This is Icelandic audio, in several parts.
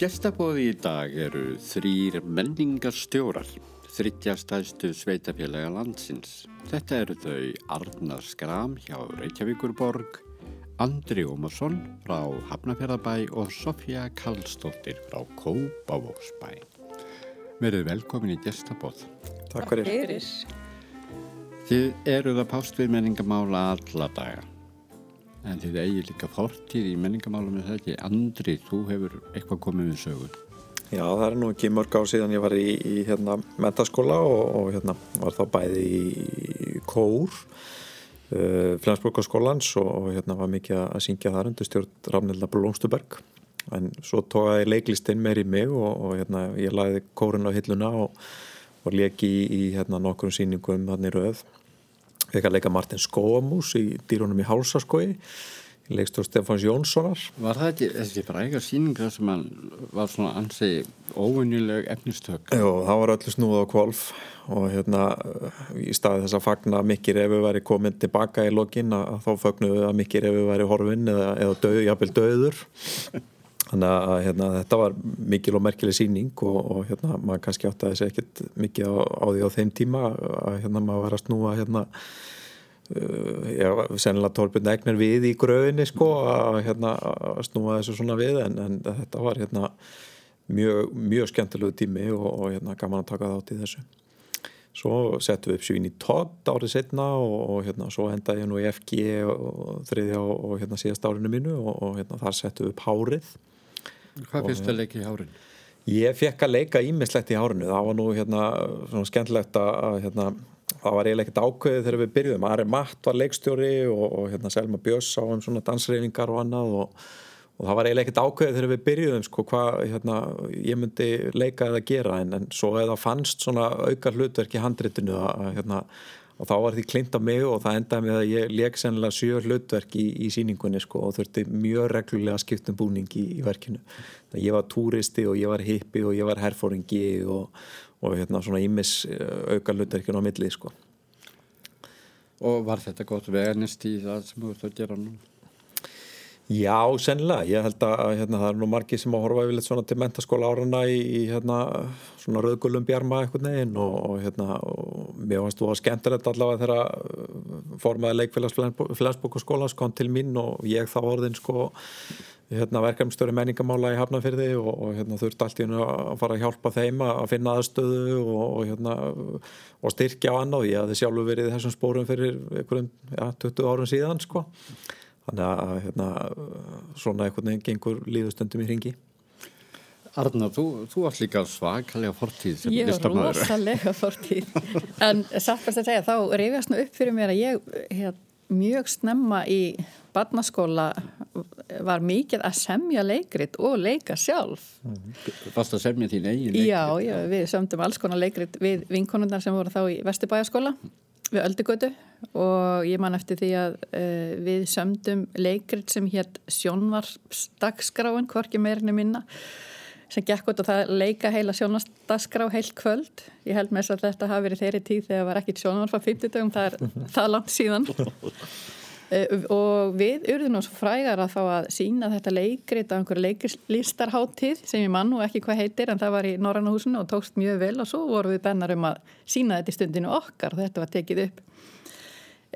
gestabóði í dag eru þrýr menningarstjórar, þryggjastæðstu sveitafélaga landsins. Þetta eru þau Arnar Skram hjá Reykjavíkurborg, Andri Ómarsson frá Hafnafjörðabæ og Sofja Karlsdóttir frá Kópavóksbæ. Verið velkomin í gestabóð. Takk fyrir. Þið eruð að pást við menningamála alla daga. En þið eigi líka fortíð í menningamálum með þetta. Andri, þú hefur eitthvað komið við sögun. Já, það er nú ekki mörg á síðan ég var í, í hérna, mentaskóla og, og hérna, var þá bæði í kór uh, Flensborgarskólans og, og hérna var mikið að syngja þar undir stjórn Rafnilda Blómstuberg. En svo tókaði leiklistinn meir í mig og, og hérna, ég lagði kórin á hilluna og leki í, í hérna, nokkrum síningum hann í rauð Við að leika Martin Skóamús í dýrunum í Hálsaskói leikstur Stefáns Jónssonar Var það ekki, þessi fræga síninga sem var svona ansi óvinnileg efnistök? Jó, það var öllu snúð á kvolf og hérna í staði þess að fagna Mikki Refi væri komin tilbaka í lokin að þá fagnuðu að Mikki Refi væri horfin eða, eða döð, jafnvel döður þannig að hérna, þetta var mikil og merkileg síning og, og hérna maður kannski átti að þessi ekkert mikið á, á því á þeim tíma að hérna maður var að snúa hérna uh, já, sennilega tólbund egnar við í gröðinni sko að hérna að snúa þessu svona við en, en þetta var hérna mjög, mjög skemmtilegu tími og, og hérna gaman að taka þátt í þessu. Svo settum við upp svín í tótt árið setna og, og hérna svo endaði ég nú í FG og þriðja og hérna síðast árinu mínu og hérna þar settum við upp hárið Hvað það að leika í hárinu? Ég fekk að leika ímislegt í hárinu. Það var nú hérna svona skemmtilegt að hérna, það var eiginlega ekkert ákveðið þegar við byrjuðum, Ari Matt var leikstjóri og, og hérna Selma Björns á um svona dansreiningar og annað og, og það var eiginlega ekkert ákveðið þegar við byrjuðum sko hvað hérna, ég myndi leika eða gera. En, en svo eða fannst svona auka hlutverk í handritinu að hérna og þá var því klint á mig og það endaði með að ég leik sennilega sjö hlutverk í, í síningunni sko og þurfti mjög reglulega skiptum búning í, í verkinu. Það ég var túristi og ég var hippi og ég var herfóringi og, og hérna svona ímis eh, auka hlutverkinu á milli sko. Og var þetta gott veganist í það sem þú ert að gera nú? Já, sennilega. Ég held að hérna, það er nú margi sem að horfa yfirleitt svona til mentaskóla árana í, í hérna, svona rauðgulum bjarma eitthvað neginn og, og hérna, og mér fannst þú að skemmta þetta allavega þegar uh, formaði leikfélags Flensbókaskólas kom til mín og ég þá orðin sko hérna, verkefnumstöru menningamála í Hafnarfyrði og, og hérna, þurfti allt í hennu að fara að hjálpa þeim að finna aðstöðu og, og, hérna, og styrkja á annað. Ég hafði sjálfur verið þessum spórum fyrir einhverjum ja, 20 árum síðan sko þannig að hérna, svona einhvern veginn gengur líðustundum í ringi Arna, þú, þú varst líka svakalega fortíð sem ég listamæður. Ég var rosalega fortíð. En satt fyrst að segja, þá reyfjast nú upp fyrir mér að ég hér, mjög snemma í barnaskóla var mikið að semja leikrit og leika sjálf. Fast að semja þín eigin leikrit? Já, já, við sömdum alls konar leikrit við vinkonundar sem voru þá í Vesturbæjaskóla við Öldugötu og ég man eftir því að uh, við sömdum leikrit sem hétt Sjónvarsdagsgráin, hvorki meirinni minna sem gekk út og það leika heila sjónvarsdagsgrá heilt kvöld. Ég held með þess að þetta hafi verið þeirri tíð þegar það var ekkit sjónvar frá 50 dögum, það er það langt síðan og við urðum svo frægar að fá að sína þetta leikrit á einhverju leiklistarháttíð sem ég mann og ekki hvað heitir en það var í Norrannahúsinu og tókst mjög vel og svo voru við bennar um að sína þetta í stundinu okkar þetta var tekið upp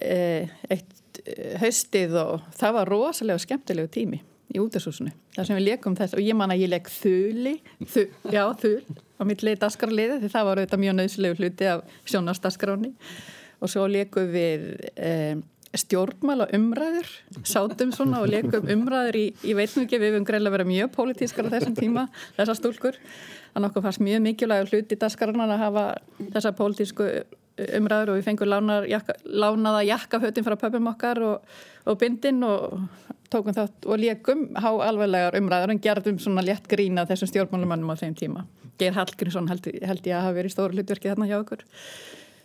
eitt haustið og það var rosalega skemmtilegu tími í útastúsinu, þar sem við leikum þess og ég man að ég leik þuli þu, já, þul, á mitt leið daskarliði því það var auðvitað mjög nöðslegu hluti af sjónastaskráni og svo leikum við eh, stjórnmála umræður sátum svona og leikum umræður í, í veitnúki, við hefum greinlega verið mjög pólitískar á þessum tíma, þessar stúlkur þannig okkur fannst mjög mikilvæg hluti daskarnar að hafa þessar pólitísku umræður og við fengum jakka, lánaða jakkafötin frá pöpum okkar og, og bindin og tókum þátt og leikum há alveglegar umræður en gerðum svona létt grína þessum stjórnmálumannum á þeim tíma. Geir Hallgrímsson held, held ég að hafa verið stóru hlutverki þarna hjá okkur.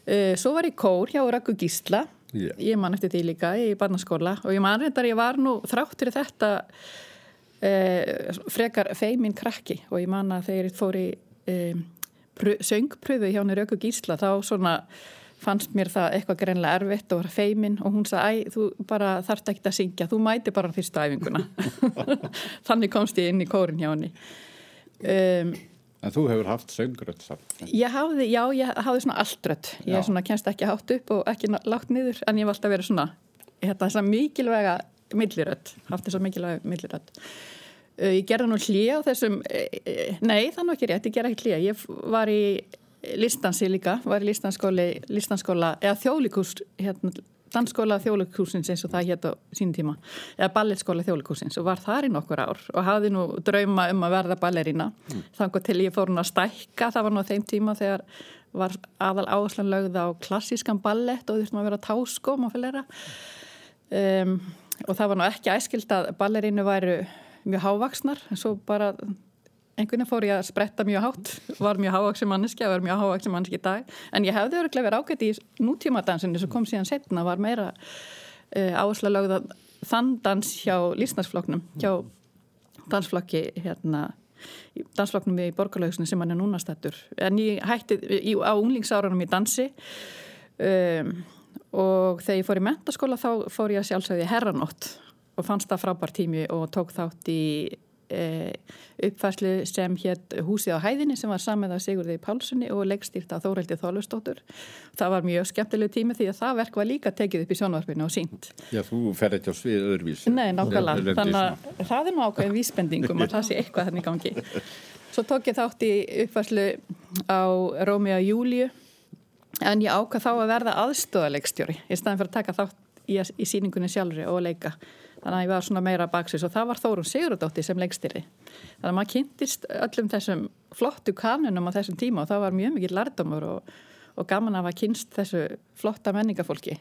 Uh, svo var ég kór hjá Röggu Gísla, yeah. ég man eftir því líka í barnaskóla og ég man reyndar ég var nú þráttur þetta uh, frekar feimin krakki og ég man að þegar ég fór í um, söngpröfu hjá henni Röku Gísla þá svona fannst mér það eitthvað greinlega erfitt og var feimin og hún sagði, æ, þú bara þarft ekki að syngja, þú mæti bara fyrstu æfinguna þannig komst ég inn í kórin hjá henni Um, En þú hefur haft söngrödd samt. ég hafði, já, ég hafði svona alltrött. Ég er svona kennst ekki hátt upp og ekki lágt niður, en ég var alltaf verið svona, hérna, þess að mikilvæga millirödd, haft þess að mikilvæga millirödd. Uh, ég gerði nú hlýja á þessum, uh, nei, það er nú ekki rétt, ég gerði ekki hlýja. Ég var í listansi líka, var í listanskóli, listanskóla, eða þjólikús, hérna, dansskóla þjólikúsins eins og það hétt á sín tíma, eða balletskóla þjólikúsins og var þar í nokkur ár og hafði nú drauma um að verða ballerína. Mm. Þannig til ég fór hún að stækka, það var nú þeim tíma þegar var aðal áherslan lögð á klassískan ballett og þurftum að vera táskóm og fylgera. Um, og það var nú ekki æskild að ballerínu væru mjög hávaksnar, en svo bara einhvern veginn fór ég að spretta mjög hátt var mjög hávaksin manneski og var mjög hávaksin manneski í dag. En ég hefði öruglega verið ágætt í nútímadansinu sem kom síðan setna var meira uh, áhersla lögða þann dans hjá lísnarsflokknum hjá dansflokki hérna í dansflokknum í borgarlaugsinu sem hann er núna stættur en ég hætti í, á unglingsárunum í dansi um, og þegar ég fór í mentaskóla þá fór ég að sjálfsögði herranótt og fannst það frábær tími og tók þátt í uppfærslu sem hétt húsið á hæðinni sem var samið af Sigurði Pálssoni og leggstýrt af Þóreldi Þólustóttur. Það var mjög skemmtilegu tími því að það verk var líka tekið upp í sjónvarpinu og sínt. Já, þú fer ekki á svið öðruvísi. Nei, nákvæmlega. Þannig að það er nú ákveðin vísbendingum að það sé eitthvað þannig gangi. Svo tók ég þátt í uppfærslu á Rómia Júliu en ég ákvað þá að verða aðstóðaleikstjóri í staðin fyrir að taka þátt í, í síningunni sjálfri og leika. Þannig að ég var svona meira baksis og það var Þórun Sigurðardóttir sem leikstýri. Þannig að maður kynntist öllum þessum flottu kanunum á þessum tíma og það var mjög mikið lærdómur og, og gaman að hafa kynst þessu flotta menningafólki.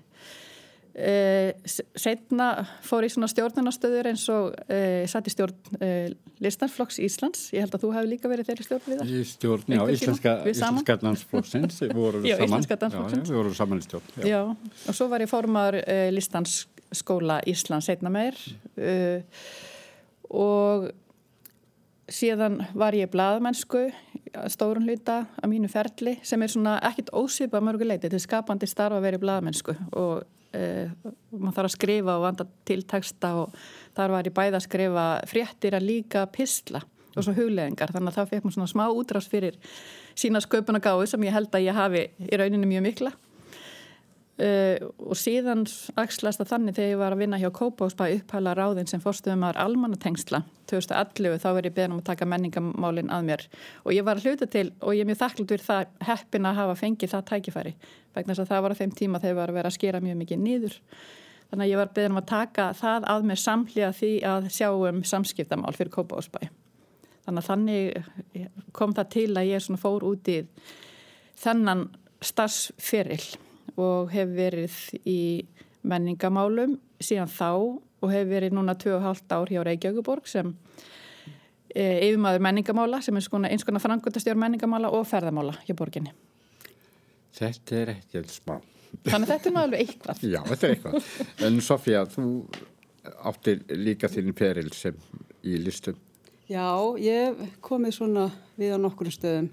Uh, setna fór í svona stjórnunastöður eins og uh, satt í stjórn uh, Listanflokks Íslands ég held að þú hefði líka verið þeirri stjórn við það Í stjórn, já, íslenska, íslenska dansflokksins við vorum saman. Já, við vorum saman stjórn. Já. Og svo var ég formaður uh, Listanskóla Íslands setna meir. Uh, og síðan var ég blaðmennsku að stórun hluta að mínu ferli sem er svona ekkit ósvipa mörguleiti þetta er skapandi starf að vera í blaðmennsku og uh, maður þarf að skrifa og vanda til texta og þar var ég bæði að skrifa fréttir að líka pisla og svo hugleðingar þannig að það fekk mér svona smá útrás fyrir sína sköpun og gáðu sem ég held að ég hafi í rauninu mjög mikla Uh, og síðan axlast það þannig þegar ég var að vinna hjá Kópásbæ upphæla ráðin sem fórstuðum maður almannatengsla 2011 þá verið beðin um að taka menningamálin að mér. Og ég var að hluta til og ég er mjög þakklátt fyrir það heppin að hafa fengið það tækifæri vegna þess að það var á þeim tíma þegar ég var að vera að skera mjög mikið niður. Þannig að ég var beðin um að taka það að mér samhliða því að sjá um samskiptamál fyrir að þannig kom það til að ég og hef verið í menningamálum síðan þá og hef verið núna 2,5 ár hjá Reykjavíkuborg sem e, yfirmaður menningamála sem er skona, eins konar frangöndastjórn menningamála og ferðamála hjá borginni. Þetta er ekki alls smá. Þannig að þetta er nú alveg eitthvað. Já, þetta er eitthvað. En Sofía, þú áttir líka þinn peril sem í listum. Já, ég hef komið svona við á nokkrum stöðum.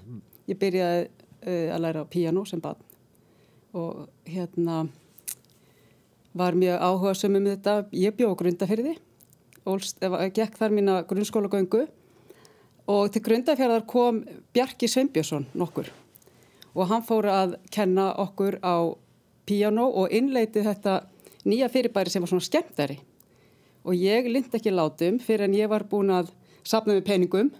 Ég byrjaði uh, að læra piano sem barn og hérna var mjög áhuga sem um þetta. Ég bjóð grundafyrði, gekk þar mína grunnskólagöngu. Og til grundafjörðar kom Bjarki Sveinbjörnsson nokkur. Og hann fór að kenna okkur á piano og innleiti þetta nýja fyrirbæri sem var svona skemmtari. Og ég lind ekki látum fyrir en ég var búin að sapna með peningum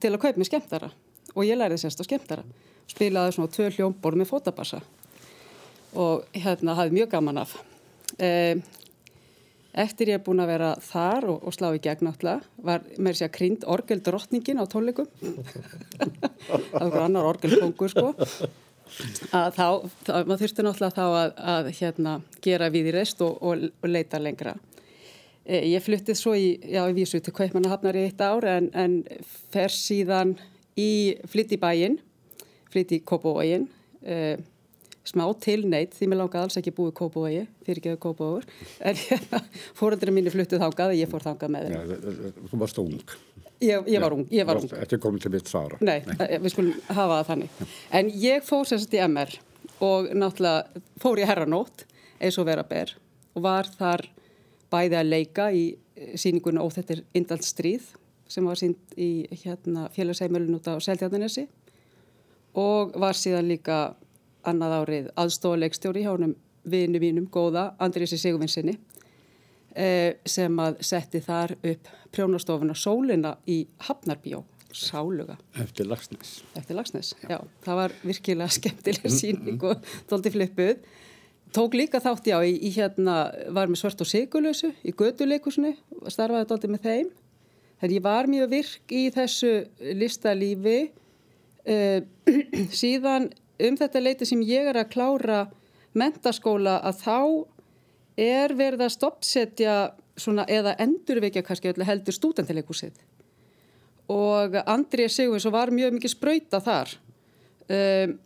til að kaupa með skemmtara. Og ég læriði sérst á skemmtara. Spilaði svona tvö hljómborð með fótabassa og hérna hafði mjög gaman af. E, eftir ég er búin að vera þar og, og slá í gegn náttúrulega var með þess að krynd orgeldrottningin á tónleikum. Það var annar orgelkongur sko. Að þá, þá maður þurfti náttúrulega þá að, að hérna, gera við í rest og, og, og leita lengra. E, ég fluttið svo í, já, í vísu til Kaupmannahafnar í eitt ár en, en fer síðan í flytt í bæinn flytt í Kópavóginn e, smá tilneitt því mér langaði alls ekki búið Kópavógi fyrir ekki að Kópavógur en hérna, fóröldurinn mínu fluttuð þangað og ég fór þangað með þeim Já, þú varst ung. ég, ég var ung, ég var ung Þetta er komið til mitt sára. Nei, Nei, við skulum hafa það þannig. En ég fór sérst í MR og náttúrulega fór í herranót eins og vera ber og var þar bæði að leika í síningunni Ó þetta er indalt stríð sem var sínd í hérna, félagsheimilin út á Seltjarnanesi og var síðan líka annað árið aðstofuleikstjóri hjá húnum vinu mínum góða, Andriðsi Sigurvinnsinni eh, sem að setti þar upp prjónastofuna Sólina í Hafnarbjó, Sáluga. Eftir Lagsnes. Eftir Lagsnes, já. Það var virkilega skemmtilega síning og tólti flippuð. Tók líka þátt já í, í hérna, var með svart og sigurlösu í göduleikusinu, starfaði tólti með þeim. Þegar ég var mjög virk í þessu listalífi, eh, síðan um þetta leiti sem ég er að klára mentaskóla að þá er verið að stoppsetja svona, eða endurvekja kannski heldur stúdentileikúsið og Andrið Sigurvins var mjög mikið spröyta þar. Um,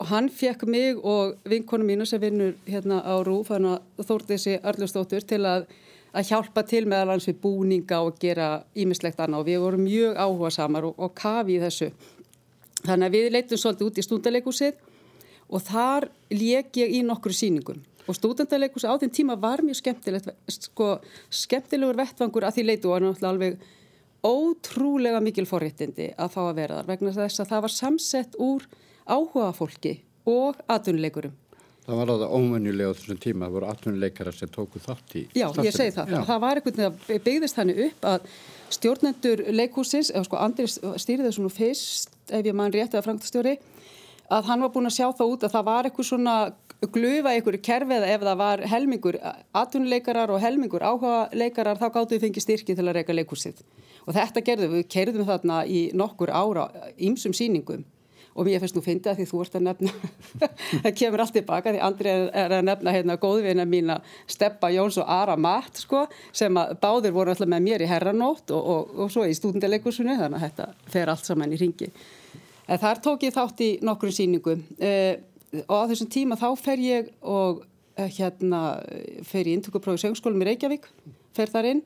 og hann fekk mig og vinkonu mínu sem vinnur hérna á Rúf þórtiðsi Arlustóttur til að, að hjálpa til meðal hans við búninga og gera ímislegt annað. Og við vorum mjög áhuga samar og, og kafi í þessu þannig að við leitum svolítið út í stúdentileikúsið og þar leik ég í nokkru síningum og stúdendaleikus á þeim tíma var mjög skemmtilegt sko, skemmtilegur vettvangur að því leitu og alveg ótrúlega mikil forréttindi að fá að vera þar vegna þess að það var samsett úr áhuga fólki og atvinnuleikurum Það var alveg ómennilega á þessum tíma, það voru atvinnuleikara sem tóku þátt í. Já, ég segi það. Já. Það var einhvern veginn að byggðist þannig upp að stjórnendur leikhúsins, eða sko Andris stýrði þessu nú fyrst, ef ég mann rétt eða frangtastjóri, að hann var búin að sjá það út að það var eitthvað svona glufa einhverju kerfið ef það var helmingur atvinnuleikarar og helmingur áhuga leikarar þá gáttu við fengið styrki til að reyka leikursið og þetta gerðum við, kerðum þarna í nokkur ára ímsum síningum og mér finnst nú fyndið að því þú ert að nefna það kemur allt tilbaka því Andri er að nefna hérna góðvinna mín að Steppa Jóns og Ara Matt sko sem að báðir voru alltaf með mér í herranótt og, og, og svo í stúdendileikursunu þannig að þetta fer allt saman í ringi En þar tók ég þátt í nokkru síningu eh, og á þessum tíma þá fer ég og eh, hérna fer í intökuprófi söngskólum í Reykjavík, fer þar inn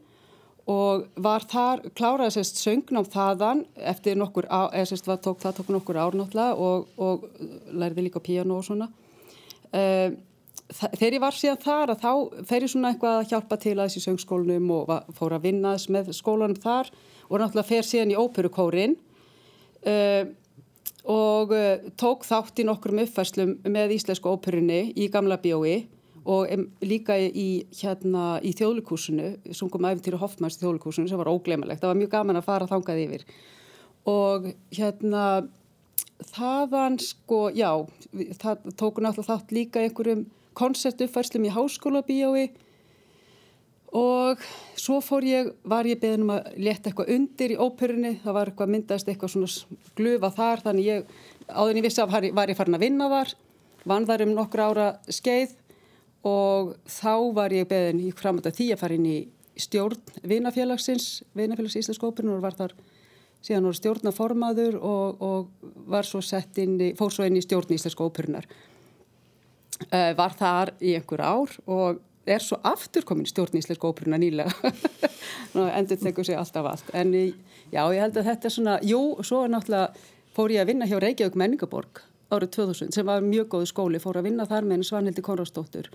og var þar, kláraði sérst söngnám þaðan eftir nokkur, á, eða sérst var, tók, það tók nokkur ár náttúrulega og, og lærði líka piano og svona. Eh, þegar ég var síðan þar að þá fer ég svona eitthvað að hjálpa til að þessi söngskólunum og var, fór að vinna með skólanum þar og náttúrulega fer síðan í óperukórin og og uh, tók þátt í nokkrum uppfærslum með Íslensku óperunni í Gamla bjói og líka í, hérna, í þjóðlíkúsinu, sungum æfintýri Hoffmanns í þjóðlíkúsinu sem var óglemalegt, það var mjög gaman að fara þangað yfir. Og hérna þaðan sko, já, það tóku náttúrulega þátt líka einhverjum koncertuppfærslum í Háskóla bíói og svo fór ég, var ég beðin um að leta eitthvað undir í óperunni, það var eitthvað myndast eitthvað svona glufa þar þannig ég, áður en ég vissi af var ég farin að vinna þar, vann þar um nokkur ára skeið og þá var ég beðin í framönda því að fara inn í stjórn vinafélagsins, vinafélags Íslensk óperun og var þar síðan voru stjórnaformaður og, og var svo sett inn í, fór svo inn í stjórn Íslensk óperunar. Uh, var þar í einhver ár og er svo aftur komin stjórn íslensk óperuna nýlega. Endur tekur sig alltaf allt. En já, ég held að þetta er svona jú, svo er náttúrulega fór ég að vinna hjá Reykjavík menningaborg árið 2000 sem var mjög góð skóli, fór að vinna þar með Svanhildi Konradsdóttur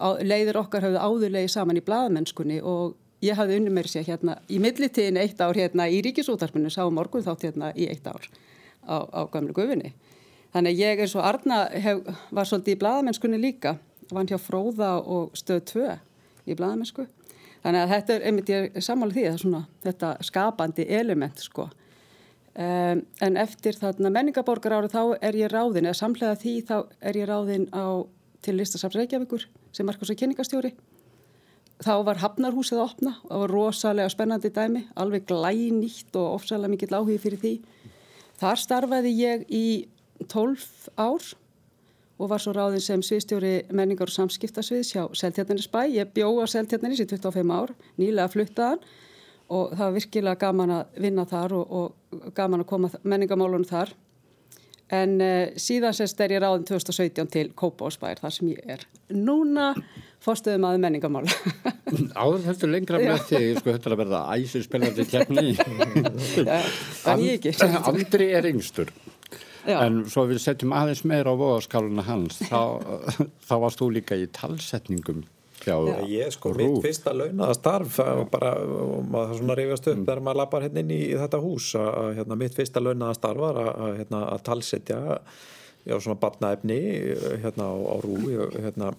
leiðir okkar hafði áðurlegi saman í bladamennskunni og ég hafði unni mér sér hérna í millitíðin eitt ár hérna í ríkisútarpinu sá morgun þátt hérna í eitt ár á, á gamlu gufinni þannig ég eins og Arna hef, var svolítið í bladamennskunni líka vann hjá Fróða og stöð 2 í bladamennsku. Þannig að þetta er einmitt ég sammála því að svona, þetta skapandi element sko. Um, en eftir þarna menningaborgar árið þá er ég ráðin, eða samlega því þá er ég ráðin á til listasafs Reykjavíkur sem Markus og kynningastjóri. Þá var Hafnarhúsið að opna og það var rosalega spennandi dæmi, alveg glænýtt og ofsalega mikill áhugi fyrir því. Þar starfaði ég í 12 ár og var svo ráðin sem sviðstjóri menningar og samskiptasviðs hjá Seltjarnanisbæ. Ég bjó á Seltjarnanis í 25 ár, nýlega fluttaðan og það var virkilega gaman að vinna þar og, og gaman að koma menningamálunum þar. En uh, síðan sérst er ég ráðin 2017 til Kópásbær þar sem ég er núna fórstöðum að menningamál. Áður þetta lengra með því, sko þetta er að verða æsir spennandi tjefni. Það er ég ekki. Andri er yngstur. Já. En svo við setjum aðeins meira á voðaskáluna hans, þá, þá varst þú líka í talsetningum Já, Ég sko, mitt fyrsta launaða starf og bara, og maður svona rifjast upp þegar maður lappar hérna inn í, þetta hús að hérna, mitt fyrsta launaða starf var að, hérna, að talsetja já, svona batnaefni hérna á, á rú hérna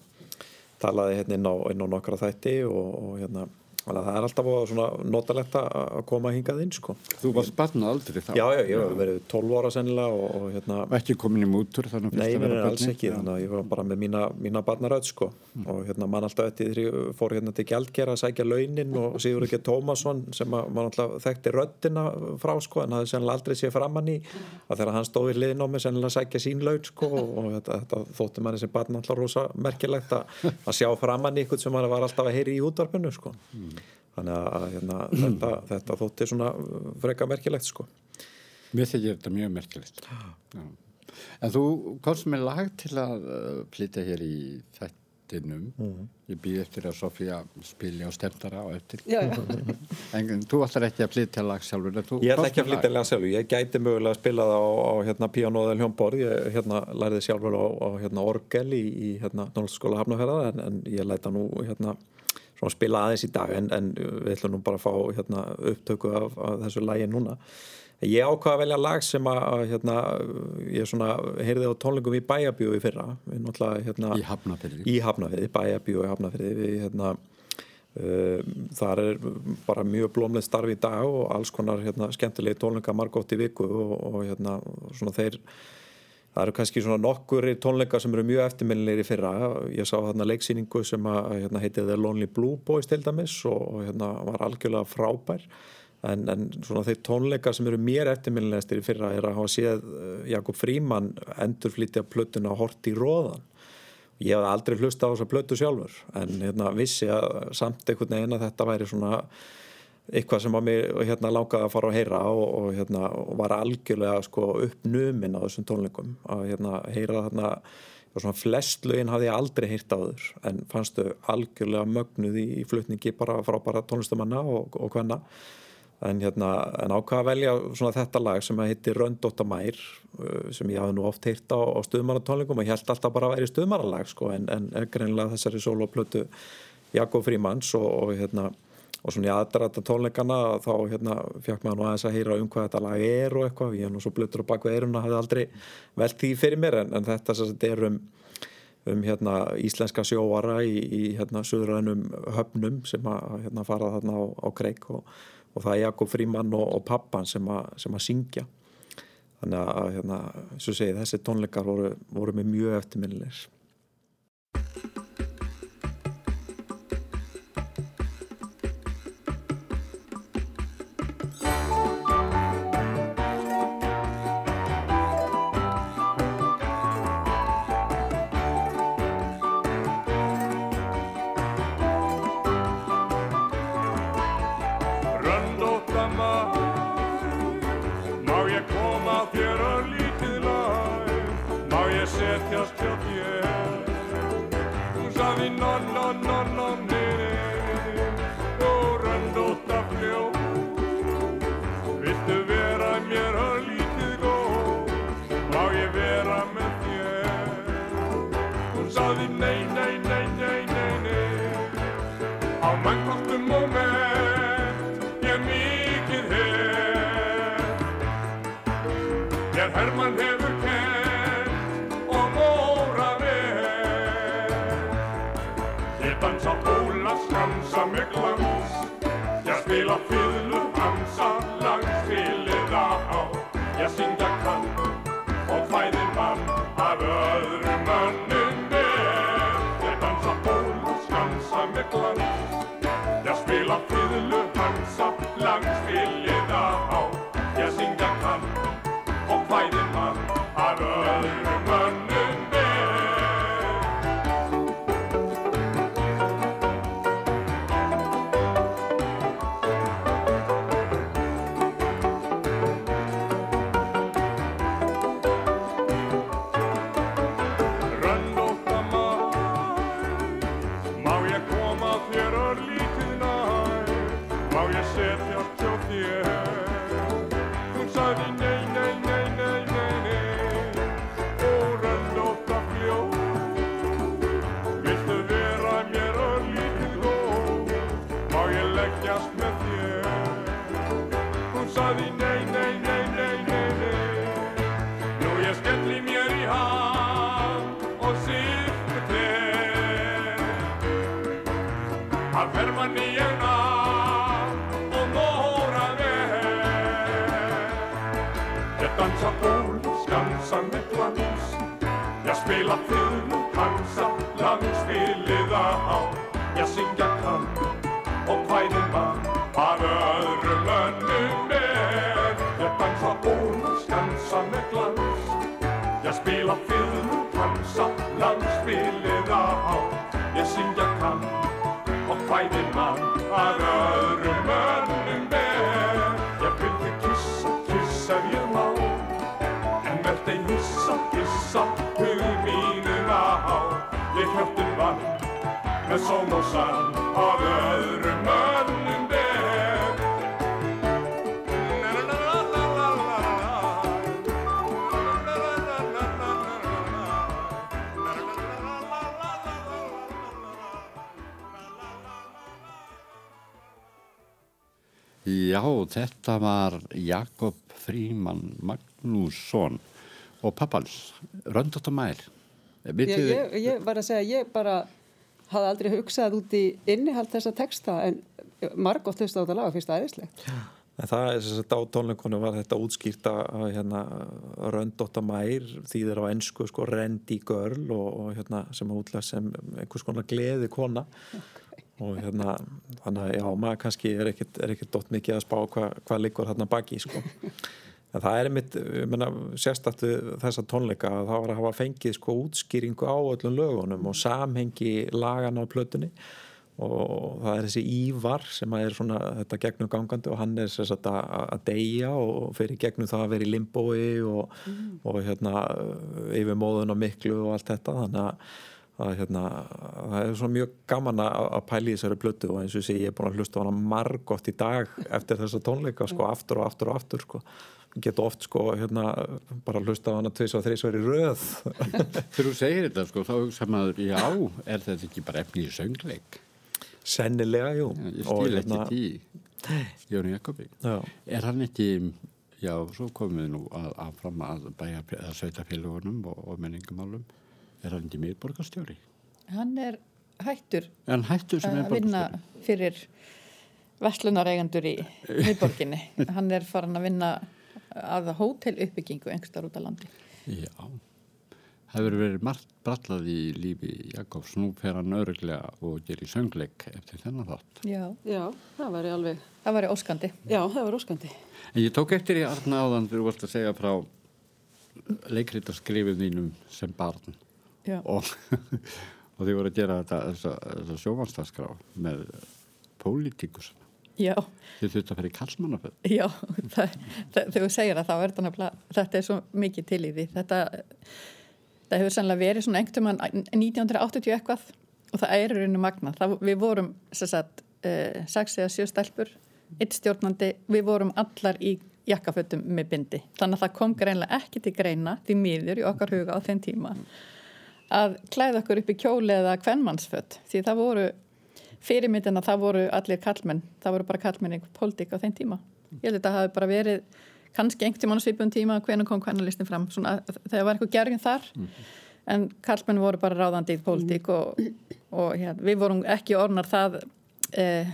talaði hérna inn á, inn á nokkra þætti og, og hérna Að það er alltaf svona notalegt að koma hingað inn sko. Þú varst barnað aldrei þá? Já, já, ég var verið 12 ára sennilega og, og hérna... Ekki komin í mútur þannig að fyrst að vera barnið? Nei, alls ekki, þannig að ég var bara með mína, mína barnaröð sko mm. og hérna mann alltaf eftir því fór hérna til Gjaldger að sækja launin og Sigur ekki Tómasson sem að mann alltaf þekkti röddina frá sko en það hefði sennilega aldrei séð framann í að þegar hann stóði liðin á mig sennilega sækja sín laun sko og þetta, þetta þótti manni sem barn alltaf rosa merkilegt að, að sjá framann í eitthvað sem hann var alltaf að heyri í útvarpinu sko. Mm þannig að hérna, þetta, þetta þótti svona freka merkilegt sko. Mér þykir þetta mjög merkilegt. Já. En þú komst með lag til að uh, flytja hér í þættinum. Mm. ég býð eftir að Sofía spilja og stemtara á eftir. Já, já. en þú ætlar ekki að flytja lag sjálfur Ég ætla ekki að flytja lag. sjálfur. Ég gæti mögulega að spila það á, á hérna, piano eða hljómborð, ég hérna, læriði sjálfur á, á hérna, orgel í, í hérna, Norðskóla Hafnafjörða en, en ég læta nú hérna svona spila aðeins í dag en, en við ætlum nú bara að fá hérna, upptöku af, af þessu lægi núna. Ég ákvaða að velja lag sem að hérna, ég svona heyrði á tónlingum í Bæabíu í fyrra. Hérna, í Hafnafyrði í Hafnafyrði, Bæabíu í Hafnafyrði við hérna Uh, þar er bara mjög blómlega starf í dag og alls konar hérna, skemmtilegi tónleika margótt í viku og, og hérna, svona þeir Það eru kannski svona nokkur tónleikar sem eru mjög eftirminnilegir í fyrra. Ég sá þarna leiksýningu sem að, hérna, heitið The Lonely Blue Boys til dæmis og, hérna, var algjörlega frábær. En, en svona þeir tónleikar sem eru mér eftirminnilegastir í fyrra er að hafa séð eh, Jakob Fríman endurflítja plötuna Hort í róðan. Ég hef aldrei hlusta á þessa plötu sjálfur en hérna, vissi að samt einhvern veginn að þetta væri svona eitthvað sem að mér hérna, langaði að fara að heyra og, og hérna, var algjörlega sko, uppnuminn á þessum tónleikum. Að hérna, heyra þarna flest lögin hafði ég aldrei heyrt á þur en fannstu algjörlega mögnuð í, í flutningi bara frá bara tónlistamanna og, og hvenna en, hérna, en ákvaða að velja þetta lag sem heitir Röndóta Mær uh, sem ég hafði nú oft heyrt á, á stuðmannatónleikum og ég held alltaf bara að vera í stuðmannalag sko, en, en greinlega þessari soloplötu Jakob Frímans og, og hérna og svona í aðdrata tónleikana þá hérna fjakk maður nú aðeins að heyra um hvað þetta lag er og eitthvað, ég er nú svo blöttur á baku eiruna, hafði aldrei velt því fyrir mér en, en þetta þetta er um, um hérna íslenska sjóara í, í hérna söðurænum höfnum sem að hérna fara þarna á, á kreik og, og það er Jakob Fríman og, og pappan sem, a, sem að syngja. Þannig að hérna, svo segið, þessi tónleikar voru, voru með mjög eftirminnilegir dansa, bóla, skansa með glans. Ég spila fyrlu, dansa, langspilið á. Ég syngja kann og hvæði mann af öðrum önnum er. Ég dansa, bóla, skansa með glans. Með glans Ég spila fylg, hansa, þetta var Jakob Fríman Magnússon og pappans, Röndótt og Mær. Ég, ég, ég var að segja, ég bara hafði aldrei hugsað út í innihald þessa texta en margótt höfst á þetta laga fyrst aðeinslegt. En það er þess að á tónleikunum var þetta útskýrt að hérna, röndótta mær þýðir á ennsku sko rendi girl og, og hérna sem að útlæð sem einhvers konar gleði kona og hérna þannig að já, maður kannski er ekkit, er ekkit dótt mikið að spá hvað hva liggur hérna baki sko. En það er einmitt, ég menna, sérstættu þessa tónleika að það var að hafa fengið sko útskýringu á öllum lögunum og samhengi lagan á plötunni og það er þessi Ívar sem er svona þetta gegnum gangandi og hann er sagt, að, að deyja og fyrir gegnum það að vera í limbói og, mm. og hérna yfir móðun og miklu og allt þetta þannig að, að hérna, það er svona mjög gaman að, pæli þessari blötu og eins og sé ég er búin að hlusta á hana margótt í dag eftir þessa tónleika sko aftur og aftur og aftur sko geta oft sko hérna bara hlusta á hana tvis og þreis verið röð Þegar þú segir þetta sko, þá hugsa maður, já, er þetta ekki bara efni í söngleik? Sennilega, jú Ég Og skil hérna- ekki í Jóni Jakobi. Já. Er hann ekki, já, svo komum við nú að, að fram að bæja að sveita félagunum og, og menningumálum, er hann ekki miðborgarstjóri? Hann er hættur hann hættur sem að vinna fyrir verslunareigandur í miðborginni. Hann er farin að vinna að hótel uppbyggingu engstar út á landi. Já, það hefur verið margt brallað í lífi Jakobs, nú fer hann öruglega og gerir söngleik eftir þennan þátt. Já. Já, það var alveg, Það var óskandi. já, það var óskandi. En ég tók eftir í Arna áðan þegar þú varst að segja frá leikritaskrifum þínum sem barn. Og, og þið voru að gera þetta, þessa, þessa sjómanstarskrá með pólitíkus. Já, Þið þurftu að fara í kallmannaföld. já, það, það, þegar þú segir það þá er þetta þetta er svo mikið til í því. Þetta, það hefur sannlega verið svona engtum að 1980 eitthvað og það er rauninu magna. Það, við vorum, sagt, uh, sex eða sjö stelpur, eitt stjórnandi, við vorum allar í jakkafötum með bindi. Þannig að það kom greinlega ekki til greina því miður í okkar huga á þenn tíma að klæða okkur upp í kjóli eða kvennmannsfött því það voru fyrirmyndin að það voru allir kallmenn það voru bara kallmenn í pólitík á þeim tíma. Ég held að það hafi bara verið kannski einhvern tíma á svipun tíma hvernig kom kvennalistin fram Svona, þegar var eitthvað gergin þar en kallmenn voru bara ráðandi í pólitík og, og hér, við vorum ekki orðnar það eh,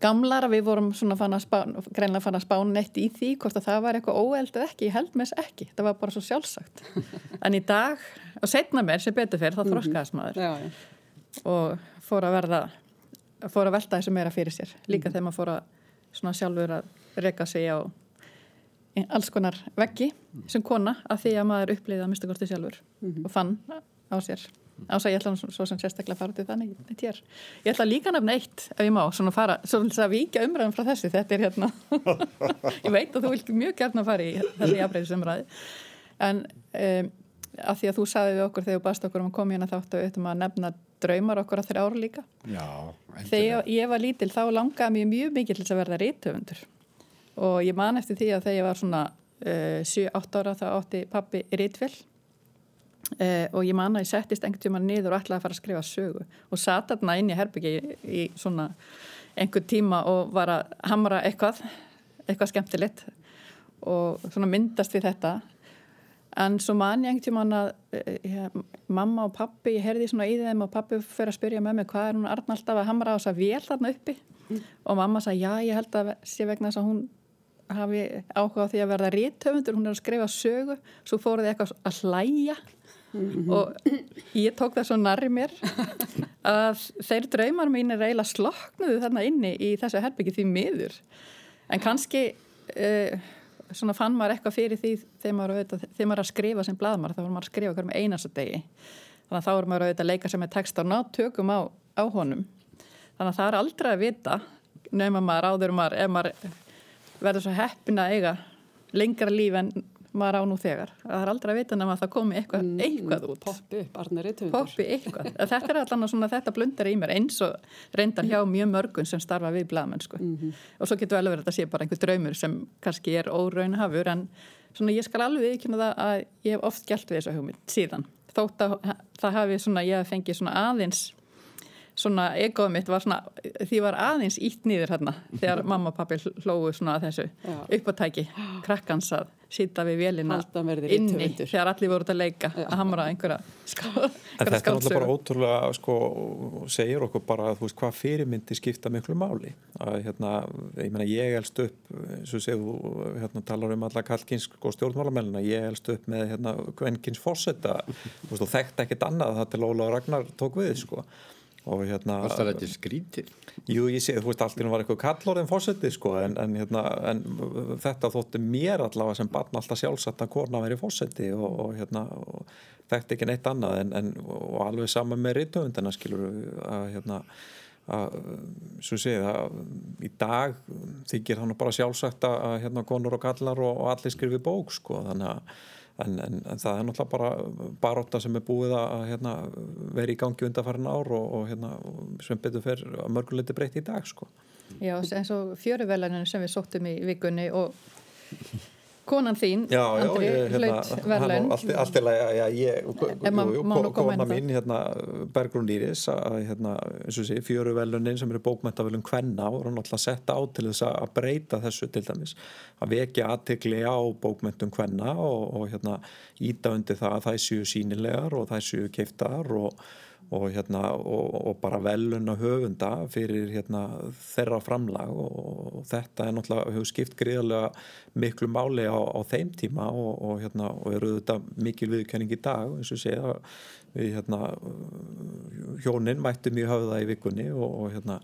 gamlar að við vorum svona fann að spá, greinlega fann að spána neitt í því hvort að það var eitthvað óeld eða ekki, ég held með þess ekki. Það var bara svo sjálfsagt. En í dag, og setna mér sem betur fyrir þá þroskaðast maður. Já, já. og fór að verða fór að velta þessu meira fyrir sér. Líka þegar maður fór að svona sjálfur að reyka sig á alls konar veggi sem kona að því að maður upplýði að mista kosti sjálfur og fann á sér ás að ég ætla svo sem sérstaklega að fara til þannig eitt hér. Ég ætla líka nefna eitt ef ég má, svona fara, svona að víkja umræðum frá þessu, þetta er hérna ég veit að þú vilt mjög gætna fara í þessi jafnbreyðisumræði en um, að því að þú saði við okkur þegar þú baðst okkur um að koma hérna þáttu auðvitað að nefna draumar okkur á þeirra ára líka. Já, þegar ég var lítil þá langaði mér mjög mikið til þess að verða rítöfundur og ég man eftir því að þegar ég var svona uh, 7-8 ára þá átti pappi rítvill og ég man að ég settist einhvern tíma niður og ætlaði að fara að skrifa sögu. Og sat þarna inn í herbyggi í, í svona einhvern tíma og var að hamra eitthvað eitthvað skemmtilegt og svona myndast við þetta. En svo man ég einhvern tíma að ja, mamma og pappi, ég heyrði svona í þeim og pappi fyrir að spyrja með mig hvað er hún Arnald að hamra á þess að vel þarna uppi? Mm. og mamma sagði já ég held að sé vegna þess að hún hafi áhuga á því að verða rítöfundur, hún er að skrifa sögu, svo fóruði eitthvað að hlæja og ég tók það svo nærri mér að þeir draumar mín er eiginlega sloknuðu þarna inni í þessu herbyggi því miður. En kannski uh, svona fann maður eitthvað fyrir því þegar maður, auðvitað, þegar maður að skrifa sem bladmar, þá var maður að skrifa hverjum einasta degi. Þannig að þá er maður auðvitað að leika sem er text á náttökum á, á honum. Þannig að það er aldrei að vita nefnum maður áður maður ef maður verður svo heppin að eiga lengra líf en maður á nú þegar. Það er aldrei að vita nefnum að það komi eitthvað, Mm, eitthvað út. Poppi. Poppi eitthvað. Þetta er allan svona þetta blundar í mér eins og reyndar hjá mjög mörgun sem starfa við blaðmennsku. Og svo getur vel verið að þetta sé bara einhver draumur sem kannski er óraunhafur en svona ég skal alveg ekki það að ég hef oft gælt við þessa hugmynd síðan. Þótt að það hafi svona, ég hef fengið svona aðeins svona egoð mitt var svona, því var aðeins ítt nýður hérna þegar mamma og pappi hlóðu svona að þessu Já. uppátæki krakkans að sýta við vélina inni þegar allir voru út að leika að hamra einhverja ská, En þetta er náttúrulega bara ótrúlega sko, segir okkur bara þú veist, hvað fyrirmyndi skipta miklu máli. Að hérna, ég meina ég elst upp og segðu, hérna talar um alla kallkins sko, stjórnmálamælina, ég elst upp með hérna kvenkins þú veist, og þekkt ekkert annað það til Óla Ragnar tók við sko og hérna Varst það þetta skrítið? Jú, ég sé, þú veist, allt í hún var eitthvað kallorðin fósetti, sko, en, en, hérna, en þetta þótti mér allavega sem barn alltaf sjálfsagt að kona veri fósetti og, og, hérna, og þekkti ekki neitt annað en, en og alveg saman með rítöfundina, skilur að, hérna, að, svo segið, að í dag þykir hann bara sjálfsagt að, hérna, konur og kallar og, og allir skrifi bók, sko, þannig að En, en, en það er náttúrulega bara baróta sem er búið að hérna, vera í gangi undanfærin ár og, og hérna, sem betur fer að mörguleiti breytti í dag sko. Já, eins og fjöruvelaninu sem við sóttum í vikunni og konan þín, Já, já, Andri, ég, hérna, hlaut verðlaun. allt, allt í lagi, já, ég, Ef ma- jú, jú, má nú ko- koma inn kona það. mín, hérna, Bergrún Íris, hérna, eins og sé, fjöru velunin sem eru bókmentavelun kvenna voru náttúrulega sett á til þess að breyta þessu til dæmis, að vekja aðtegli á bókmentum kvenna og, og hérna, íta undir það að það séu sínilegar og það séu keiftar og og, hérna, og, og bara veluna höfunda fyrir hérna, þeirra framlag og, þetta er náttúrulega hefur skipt greiðarlega miklu máli á, á þeim tíma og, hérna, og eru þetta mikil viðkenning í dag eins og segja við hérna, hjónin mættu mjög höfða í vikunni og, hérna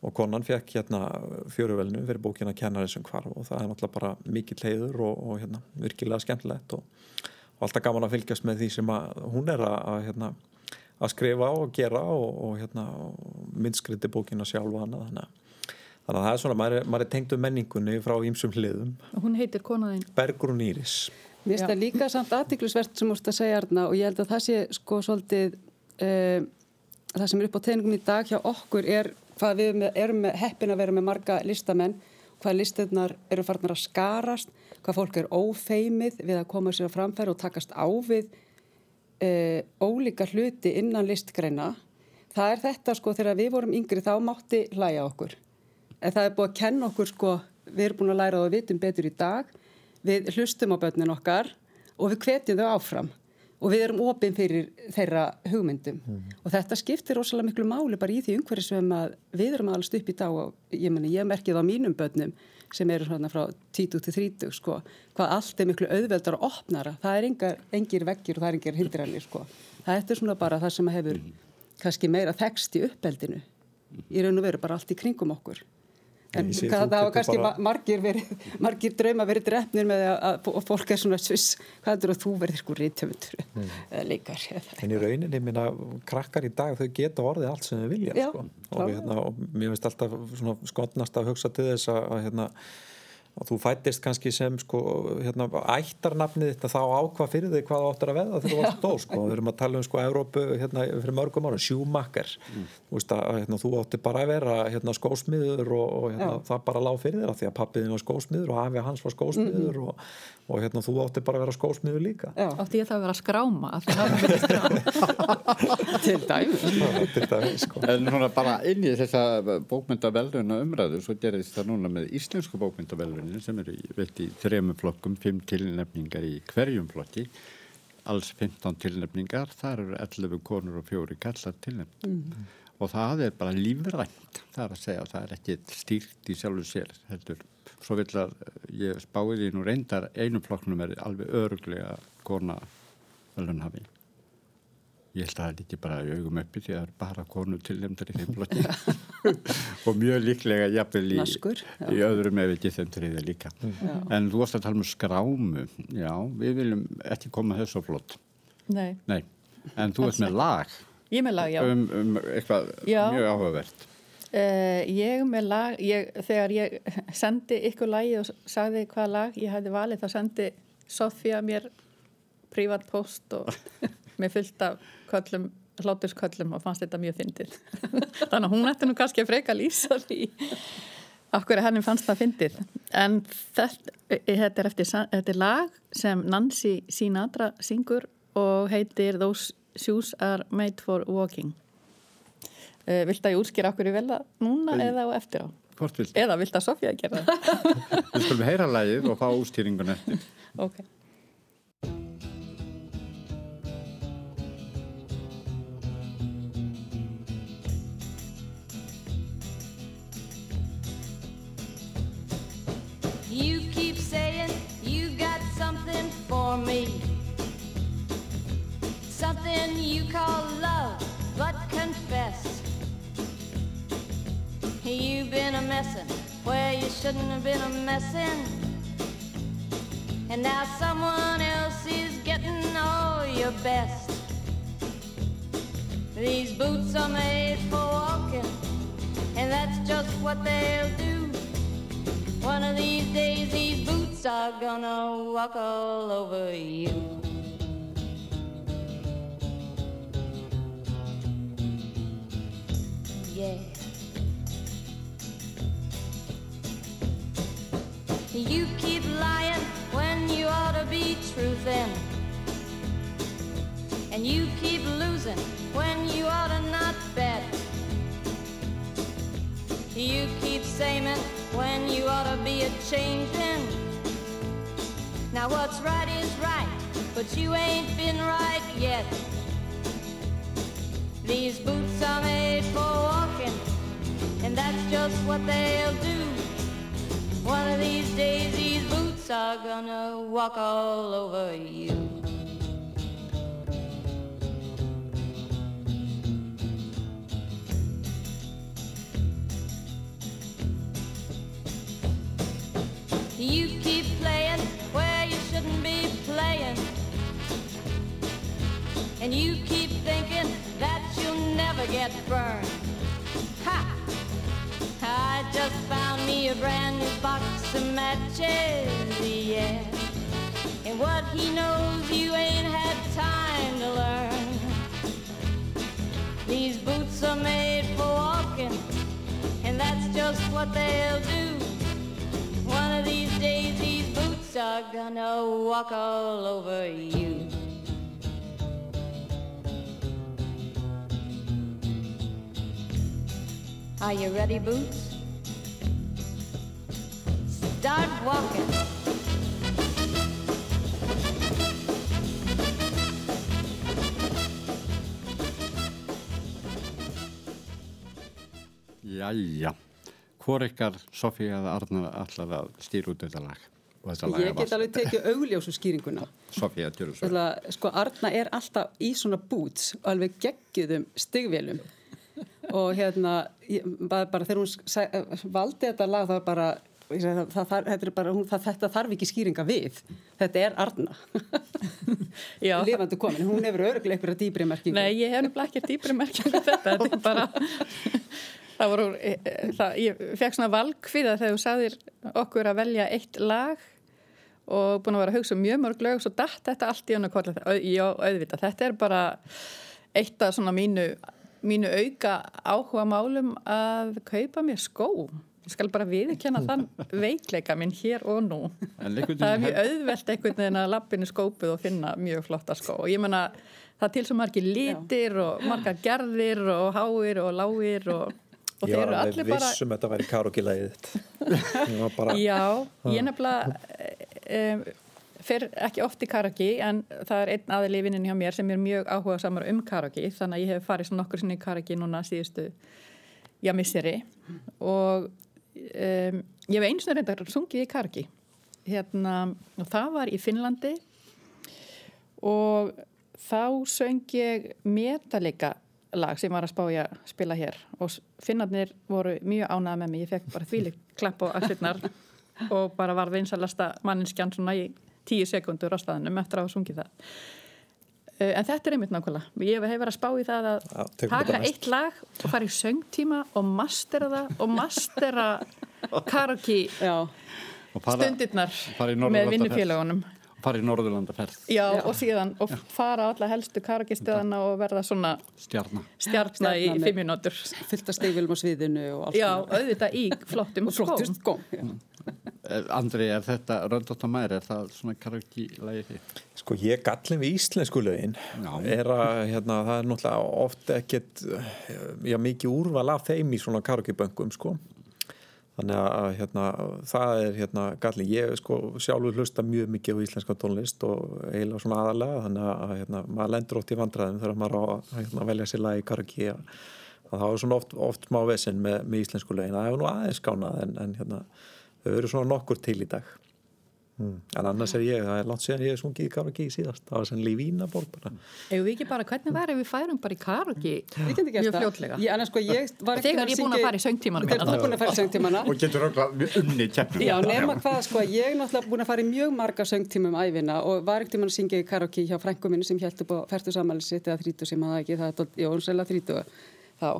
og konan fekk hérna fjöruvelnu fyrir bókina Kennari sem hvarf og það er náttúrulega bara mikill heiður og, og hérna, virkilega skemmtilegt og, og alltaf gaman að fylgjast með því sem að hún er að, hérna, að skrifa og gera og, og hérna, myndskriti bókina sjálfa hana þannig að Þannig að það er svona, maður maður er tengt um menningunni frá ímsum hliðum. Hún heitir konaðinn. Bergrún Íris. Mér finnst það líka samt aðtiklusvert sem úrst að segja Arna og ég held að það sé sko svolítið uh, það sem er upp á tegningum í dag hjá okkur er hvað við með, erum með heppin að vera með marga listamenn, hvað listirnar eru farnar að skarast, hvað fólk er ófeimið við að koma sér að framfæra og takast á við uh, ólíka hluti innan listgreina. Það er þetta sko þegar við vorum yngri þá mátti hlæja okkur. En það er búið að kenna okkur sko, við erum búin að læra það og vitum betur í dag. Við hlustum á börnin okkar og við hvetjum þau áfram. Og við erum opinn fyrir þeirra hugmyndum. Og þetta skiptir rosalega miklu máli bara í því umhverju sem að við erum alveg upp í dag. Og ég, meni, ég merkið á mínum börnum sem eru svona frá 20 til 30 sko, hvað allt er miklu auðveldar og opnara, það er engar, engir veggir og það er engir hindranir sko. það er svona bara það sem hefur kannski meira þekst í uppeldinu. Í raun og veru bara allt í kringum okkur En það, getur kannski bara- margir, verið, margir drauma verið drefnir með að, fólk er svona sviss, hvað er það að þú verður sko rítöfundur Mm. eða leikar En í rauninni, minna, krakkar í dag, þau geta orðið allt sem þau vilja, Já, sko. Og, hérna, og mér finnst alltaf skotnast að hugsa til þess að hérna, að þú fættist kannski sem sko, hérna, ættarnafnið þetta þá ákvað fyrir þig hvað þú áttur að veða þegar þú varst dó sko. við erum að tala um sko Evrópu hérna, fyrir mörgum ára, sjúmakkar þú veist að hérna, þú átti bara að vera hérna, skósmiður og, og hérna, það bara lág fyrir þér af því að pappiðin var skósmiður og afi hans var skósmiður og, og hérna, þú átti bara að vera skósmiður líka. Já, Átti ég það að vera að skráma að að til dæmis. Til dæmis sko. En svona bara inn í þessa bókmyndaveluna umræðu, svo gerðist það núna með íslensku bókmyndavelunin sem eru veitt í þremur flokkum, fimm tilnefningar í hverjum flokki, alls 15 tilnefningar, þar eru 11 konur og fjóri kallar tilnefningar. og það er bara lífrænt það er að segja það er ekki stýrt í sjálfu sér heldur. Svo vil að ég spáði því nú reyndar einu flokknum er alveg öruglega kona velunhafi ég held að það er ekki bara í augum uppi því að það er bara konu tilnefndar í þeim flokki. Og mjög líklega jafnvel í, Naskur, já. í öðrum ef ekki þeim triðið líka. En þú varst að tala um skrámu. Já, við viljum ekki koma þessu flott Nei, nei, en þú ert með lag. Ég með lag, já. um, um eitthvað Já. mjög áhugavert. Uh, ég með lag, ég, þegar ég sendi ykkur lagi og sagði hvaða lag ég hefði valið, þá sendi Sofía mér prívat post og með fullt af köllum, hlátursköllum og fannst þetta mjög fyndið. Þannig að hún ætti nú kannski að freka lýsa því okkur henni fannst það fyndið. En þetta, þetta, er eftir, þetta er lag sem Nancy Sinatra syngur og heitir Those Shoes Are Made For Walking. Uh, vilt að ég útskýra okkur í vel það núna Nei. eða á eftir á? hvort vil, Eða vilt að Sofía gera það? við skulum heyra lagið og fá ústýringun eftir ok. For me. Something you call love, but confess. You've been a messin' where you shouldn't have been a messin'. And now someone else is getting all your best. These boots are made for walking, and that's just what they'll do. One of these days, these boots are gonna walk all over you. Yeah. You keep lying when you ought to be truthin'. And you keep losing when you ought to not bet. You keep saying when you ought to be a changing. Now what's right is right, but you ain't been right yet. These boots are made for walking, and that's just what they'll do. One of these days, these boots are gonna walk all over you. You keep playing where you shouldn't be playing. And you keep thinking that you'll never get burned. Ha! I just found me a brand new box of matches, yeah. And what he knows you ain't had time to learn. These boots are made for walking, and that's just what they'll do. One of these days, these boots are gonna walk all over you. Are you ready, Boots? Start walking. Jæja, hvor ykkar Sofía eða Arnar allar að stýra út þetta lag? Og þetta lag Ég get alveg tekið augljósu skýringuna. Sofía, sko, Arna er alltaf í svona boots, alveg geggjum stigvélum. Og hérna, ég, bara, bara þegar hún sæ, valdi þetta lag það bara, það, það, þetta, er bara hún, það, þetta þarf ekki skýringa við, þetta er Arna, Já. lifandi komin, hún hefur öruglega einhverja dýbri merkingu. Nei, ég hef nefnilega ekki dýpri merkjum þetta, þetta er bara það voru, e, e, það, ég fekk svona valkviða þegar þú sagðir okkur að velja eitt lag og búin að vera að hugsa um mjög mörg lög og svo datt þetta allt í önnu kolla já, auðvitað, þetta er bara eitt af svona mínu mínu auka áhuga málum að kaupa mér skó. Ég skal bara viðkjanna þann veikleika minn hér og nú. Það er mjög auðvelt einhvern veginn að lappinu skópuð og finna mjög flotta skó. Og ég menna það er til svo margir litir og margar gerðir og háir og lágir og, og Ég þeir var eru alveg allir bara viss um að þetta væri karaoke-lægið þitt. Ég var bara, já, ég nefnilega um, fer ekki oft í karaoke en það er einn aðil í vinninni hjá mér sem er mjög áhuga samar um karaoke þannig að ég hef farið svona nokkur sinni í karaoke núna síðustu, já, misseri. Og um, ég hef eins og reyndar sungið í karaoke. Hérna, og það var í Finnlandi. Og þá söng ég metalika lag sem var að spája að spila hér. Og finnarnir voru mjög ánæða með mig, ég fekk bara þvílik klapp á axirnar og bara var vinsalasta manninskjan svona í tíu sekundur á staðinum eftir að hafa sungið það. Uh, en þetta er einmitt nákvæmlega. Ég hef verið að spá í það að Já, taka eitt lag og fara í söngtíma og mastera það og mastera karaoke stundirnar með vinnufélagunum fara í Norðurlandaferð, Já, Já. og síðan og fara alla helstu karaoke-stöðana og verða svona stjarnar. stjartna í Stjarna með- fimm mínútur. fullt af steifilum á sviðinu og allt Já, auðvitað í flottum skóm. skóm. Já. Eh, Andri, er þetta Röndótt og Mær, er það svona karaoke-lægi þitt? Sko ég gallin við íslensku lögin er að hérna, það er náttúrulega oft ekkert já, mikið úrval af þeim í svona karaokeböngum sko þannig að hérna, það er hérna gallin, ég sko sjálfur hlusta mjög mikið á íslenska tónlist og eiginlega svona aðalega þannig að hérna, maður lendur oft í vandræðum þegar maður á að hérna, velja sér lag í karaoke. Að að það er svona oft, oft smá vesinn með, með íslensku lögin, það hefur nú aðeins skánað en, en hérna, þau eru svona nokkur til í dag Mm. En annars er ég, það er langt síðan ég er sungið í karaoke síðast, það var sem Lívínaborg bara. Ef við ekki bara, hvernig var ef við færum bara í karaoke Við getum gert mjög það. Ég, sko, ég var ekki Þegar ég er búin að fara í söngtímanum Þegar þú er búin að fara í söngtímana. Og getur auðvitað unni keppnum. Já, nema hvað, sko, ég er náttúrulega búin að fara í mjög marga söngtímum æfina og var ekkert um að syngja í karaoke hjá frængu minni sem held upp á færtu samanlega sitt eða þrítu sem að það ekki, það þá.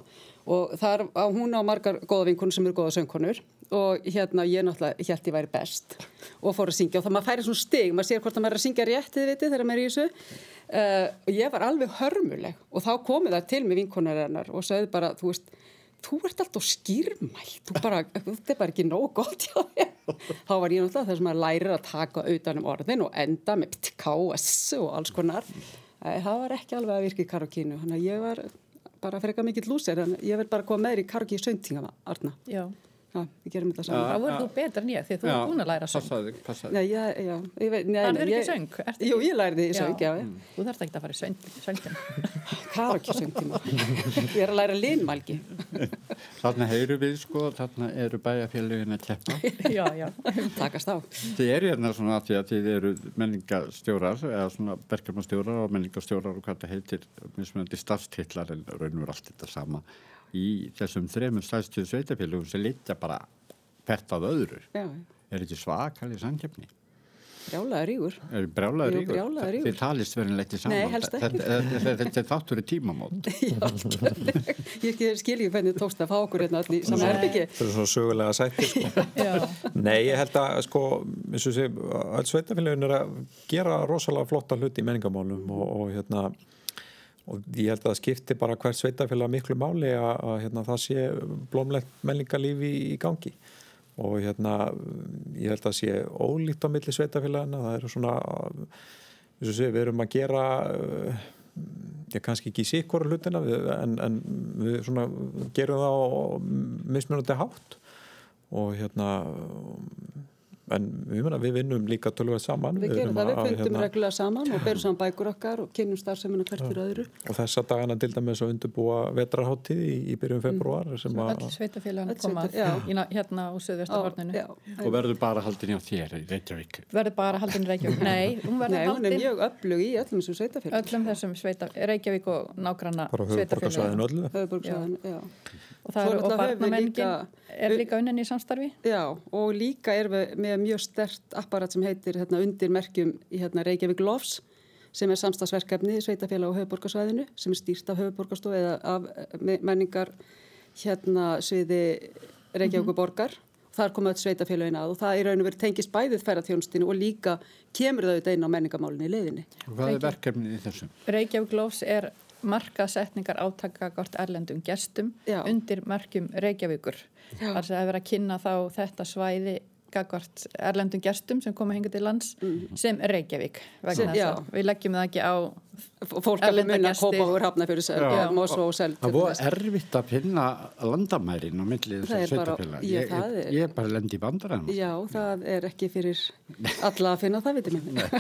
Og þar hún á margar góða vinkunum sem eru góða söngkonur. Og hérna ég náttúrulega held ég væri best og fór að syngja. Og það maður færi svona stig, maður sér hvort að maður er að syngja rétt þið vitið þegar maður er í þessu. Uh, og ég var alveg hörmuleg. Og þá komið það til með vinkunar hennar og sagði bara, þú veist, þú ert alltaf skýrmælt, þetta er bara ekki nóg gott. Þá var ég náttúrulega þess að maður lærir að taka auðan um orðin og enda með KS og alls konar. Það var ekki alveg að virka í karokínu, þannig að ég var bara freka mikill lúsir, en ég vil bara koma með þér í karokí söngtingama, Arna. Já, Já, við gerum þetta saman. þá verður þú betur en ég því að þú er búin að læra söng. Passaði, passaði. Nei, já, já, ég veit, nei, Lærður nei, ekki söng? Ertu Jú, ekki- ég lærði í söng, já, já. Þú þarfst ekki að fara í söng, söngtíma. Karokí söngtíma. Ég er að læra linmælgi. Þarna heyru við sko, þarna eru bæjarfélagin að keppa. Já, já. Takast á. Þið eru hérna svona að því að þið eru menningastjórar eða svona verkefnastjórar og menningastjórar og þetta í þessum þremur stærstu sveitafélagum sem litja bara hvert að öðru. Já, Er ekki svakalig samkeppni? brjálaður. Er ríkur? brjálaður rígur. Þið talist verið ekki saman. Nei, helst ekki. Þetta- Þetta þetta er þáttur í tímamót. Ég ekki- skil ekki hvernig þú tókst að fá okkur hérna allir í saman herbyggi. Það eru svona sögulega sættir sko. já. Nei, ég held að sko, eins og sé, all sveitafélagin er að gera rosalega flotta hluti í menningamálum og, og hérna og ég held að það skipti bara hvert sveitafélag miklu máli að, að hérna, það sé blómlegt menningarlífi í, í gangi. Og hérna ég held að það sé ólíkt á milli sveitafélagina það eru svona sé, við erum að gera uh, ég kannski ekki sikkur hlutina en, en við svona gerum það á mismunandi hátt. Og hérna en við, meina, við vinnum líka tölvöld saman Við gerum erum það, við fundum hérna, reglulega saman og berum saman bækur okkar og kynum starfsemina hvert fyrir öðru. og þessa dagana til dæmis að undirbúa vetraháttíð í, í byrjun februar Öll sveitafélagin Öll koma sveita- hérna á Suðvesturhorninu. Já, Og verður bara haldin hjá þér í Reykjavík. Verður bara haldin í Reykjavík? Nei, hún verður Nei, hún er haldin mjög öflug í öllum þessum sveitafélagum. öllum þessum sveita, Reykjavík og nágranna bara höfuborgarsvæðin öllu Höfuborgsvæðin, já. Og það Svo eru og náttúrulega er líka unnin í samstarfi. Já, og líka erum við með mjög stert apparat sem heitir hérna, undir merkjum í hérna, Reykjavík Lofs sem er samstagsverkefni í sveitafélag á höfuborgarsvæðinu sem er stýrt af höfuborgarstofu eða af eh, me- menningar hérna sviði Reykjavík borgar. Þar koma öll sveitafélagin að og það er raun og verið tengist bæðið ferðarþjónustinu og líka kemur það auðvitað inn á menningamálinu í leiðinni. Og hvað er verkefnið í þessum? Reykjavík Lofs er markasetningar átaka gort erlendum gestum Já. undir merkjum Reykjavíkur. Þar sem að vera að kynna þá þetta svæði gagvart erlendum gestum sem koma hingað til lands sem Reykjavík vegna Sem- þess að við leggjum það ekki á fólk Erlenda munna gesti. kópa úr hafna fyrir Já. Mosó og Seld Það voru erfitt að finna landamærin á milli Það þessar já, Ég, það er- ég er bara lendi í bandaræðum. Já, það er ekki fyrir alla að finna það, veitum ég.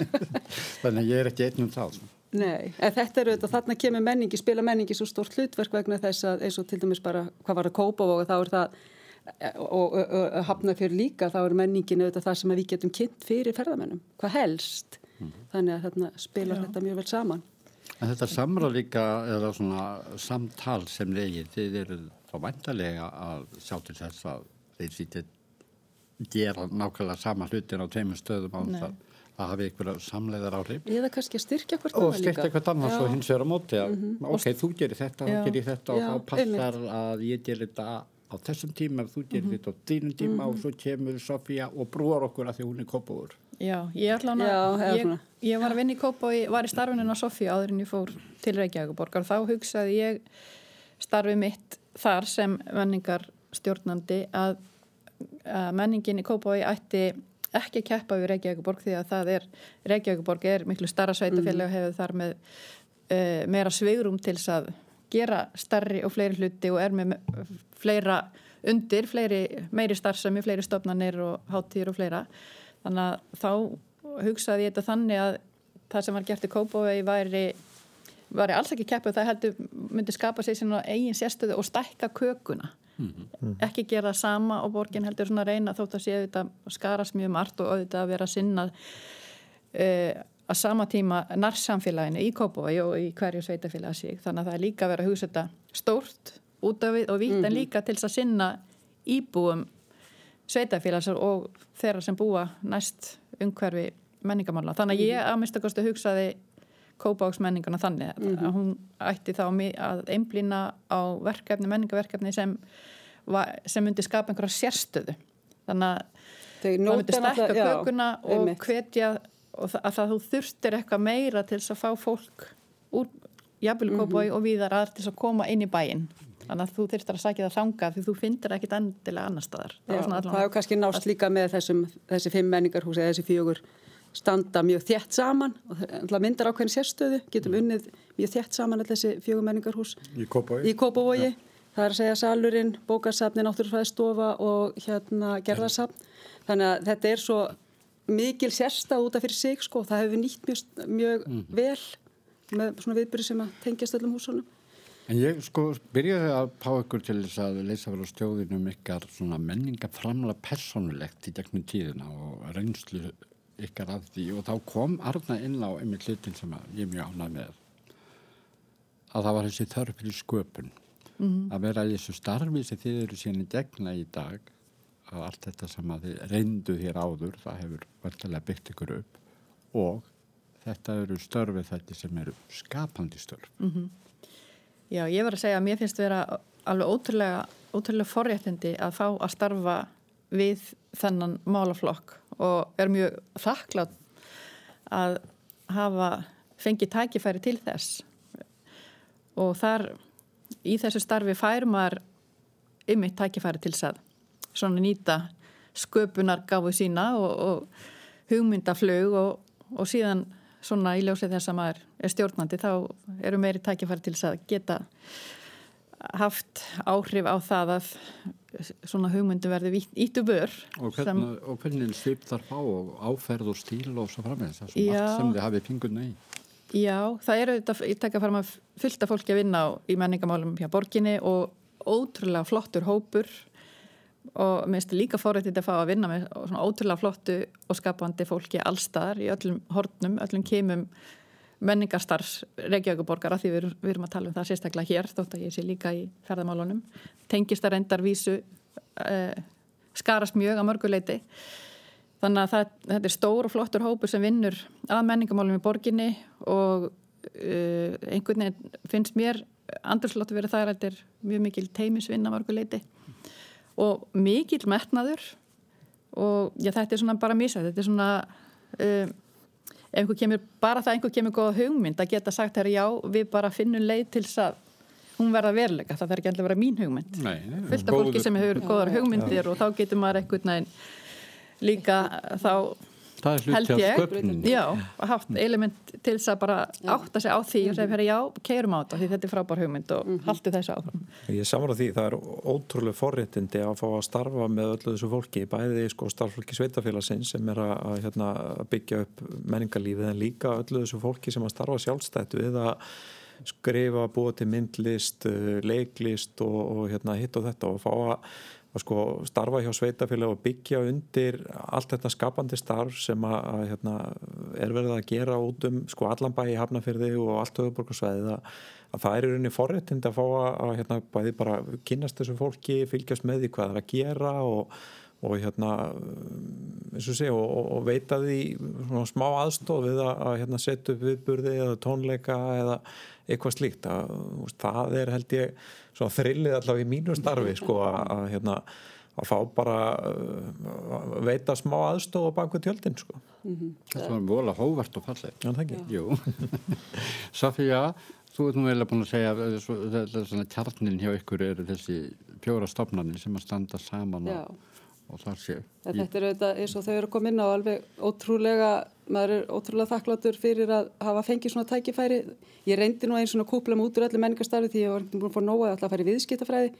Þannig að ég er ekki einn um það. Nei, en þetta er auðvitað, þarna kemur menningi, spila menningi svo stórt hlutverk vegna þess að eins og til dæmis bara, hvað var að kópa og þá er það, og, og, og, hafna fyrir líka, þá er menningin auðvitað það sem við getum kynnt fyrir ferðamennum, hvað helst. Þannig að þarna spilar þetta mjög vel saman. En þetta samráð líka, eða svona samtal sem þeir, þeir eru þá vantarlega að sjá til þess að þeir sýtti gera nákvæmlega sama hlutin á tveimur stöðum á þess að það hafi einhverja samleiðar áhrif. Eða kannski að styrkja hvort Og annað líka. styrta eitthvað annars Já. Mhm. og hins vegar á móti að ok, þú gerir þetta, þú gerir þetta og þá passar að ég gerir þetta á þessum tíma, þú gerir Mhm. þetta á þínum tíma og svo kemur Sofía og brúar okkur að því hún er kópavur. Já, ég Já, eða ég, ég var að vinna í og ég var í starfinu á Sofía áður en ég fór til Reykjavíkuborgar. Þá hugsaði ég starfi mitt þar sem menningar stjórnandi að, að menningin í Kópa ætti ekki að keppa við Reykjavíkuborg því að það er, Reykjavíkuborg er miklu starra sveitafélag og hefur þar með uh, meira svigrum til þess að gera starri og fleiri hluti og er með me- fleira undir, fleiri, meiri starfsemi, fleiri stofnanir og hátíður og fleira. Þannig að þá hugsaði ég þetta þannig að það sem var gert í Kópavegi væri, væri alls ekki keppið, það heldur myndi skapa sér svona eigin sérstöðu og stækka kökuna. Ekki gera sama og borgin heldur svona reyna þótt að sé auðvitað skarast mjög margt og auðvitað að vera sinnað uh, að sama tíma nærsamfélaginu í Kópavegi og í hverju sveitafélagi sig. Þannig að það er líka að vera að hugsa þetta stórt út af við og vítt en líka til að sinna íbúum sveitafélags og þeirra sem búa næst umhverfi menningamála. Þannig að ég að mista kosti hugsaði Kópáks menninguna þannig að hún ætti þá að einblýna á verkefni, menningaverkefni sem, sem myndi skapa einhverja sérstöðu. Þannig að það myndi stækka náttúrulega- já, kökuna og einmitt. hvetja og að það þú þurftir eitthvað meira til þess að fá fólk úr jafnvel Kópái Mhm. og víðar að til þess að koma inn í bæinn. Þannig að þú þurftir að sækja það þanga því þú finnir ekkit endilega annar staðar. Það hefur kannski nást líka með þessum, þessi fimm menningarhús eða þessi fjögur standa mjög þétt saman og myndar ákveðin sérstöðu, getum unnið mjög þétt saman allir þessi fjögur menningarhús Í Kópavogi. Það er að segja salurinn, bókarsafni, náttúrufræðistofa og hérna gerðarsafn. Þannig að þetta er svo mikil sérstað út af fyrir sig sko, það hefur nýtt mjög, mjög vel með svona viðbyrði sem að tengjast öllum húsunum. En ég sko byrjaði að pá ykkur til þess að leysa vel á stjóðinum ykkar svona menningaframla persónulegt í gegnum tíðina og reynslu ykkar af því. Og þá kom Arna inn á einmitt hlutin sem að ég er mjög ánað með. Að það var þessi þörf fyrir sköpun. Að vera í þessu starfi sem þið eru síðan í gegna í dag að allt þetta sem að þið reyndu þér áður það hefur verðilega byggt ykkur upp. Og þetta eru störfi þetta sem eru skapandi störf. Já, ég var að segja að mér finnst vera alveg ótrúlega, ótrúlega forréttindi að fá að starfa við þennan málaflokk og er mjög þakklátt að hafa fengið tækifæri til þess. Og þar í þessu starfi fær maður ymmið tækifæri til þess að svona nýta sköpunar gáfu sína og, og hugmyndaflug og, og síðan svona í ljósið þess að maður er stjórnandi þá eru meiri tækifæri til þess að geta haft áhrif á það að svona hugmyndum verði bör Og hvernig, og hvernig svip þar fá og áferð og stíl og svo framvegis, það er margt sem þið hafið pingunna í. Já, það eru þetta, ég tekka fram að fylgta fólki að vinna á, í menningamálum hjá borginni og ótrúlega flottur hópur. Og mér finnst líka fórættið að fá að vinna með svona ótrúlega flottu og skapandi fólki allstaðar í öllum hornum, öllum kemum menningarstarfs Reykjavíkuborgar að því við, við erum að tala um það sérstaklega hér þótt að ég sé líka í ferðamálunum tengist að reyndar vísu uh, skarast mjög á mörguleiti þannig að það, þetta er stór og flottur hópur sem vinnur að menningamálum í borginni og uh, einhvern veginn finnst mér andurslótt verið það að þetta er mjög mikil teimisvinna mörguleiti og mikil metnaður og já, þetta er svona bara misa þetta er svona einhver kemur, bara það að einhver kemur góða hugmynd að geta sagt hér já, við bara finnum leið til þess að hún verða veruleika, það þarf ekki alltaf að vera mín hugmynd. Fullt af fólki sem hefur góðar hugmyndir og þá getur maður veginn líka þá Það er hluti af sköpninni. já, haft element til þess að bara átta sig á því og segja, já, keirum á þetta því þetta er frábær hugmynd og haldu þessu áfram. Ég samar því, það er ótrúlega forréttindi að fá að starfa með öllu þessu fólki, bæði sko starffólki sveitafélagsins sem er að, að hérna, byggja upp menningarlífið en líka öllu þessu fólki sem að starfa sjálfstætt við að skrifa, búa til myndlist, eh, leiklist og, og hérna, hitt og þetta og fá að, að sko, starfa hjá sveitafélag og byggja undir allt þetta skapandi starf sem að, að hérna, er verið að gera út um sko, allan bæ í Hafnafyrði og allt höfuborgarsvæðið að, að það er í rauninni forréttind að fá að hérna, bæði bara kynast þessu fólki, fylgjast með því hvað það er að gera og, og hérna eins og segja og, og- veita því svona smá aðstof við að, að hérna, setja upp viðburði eða tónleika eða eitthvað slíkt að, þú veist, það er held ég svona þrillið allavega í mínu starfi sko að, að hérna að fá bara uh, að veita smá aðstof á baku tjöldin sko Það var vola hóvart og fallið. Já, það ekki. Jú. Sofía, þú ert nú eiginlega búin að segja að svo- þetta er svona kjarnin hjá ykkur eru þessi fjóra stofnarnir sem að standa saman Já. og, og það sé. En þetta er auðvitað eins og þau eru inn á alveg ótrúlega, maður er ótrúlega þakkláttur fyrir að hafa fengið svona tækifæri. Ég reyndi nú einn svona kúpla með út úr öllu menningarstarfi því ég var búin að fá nóga að alltaf að fara í viðskiptafræði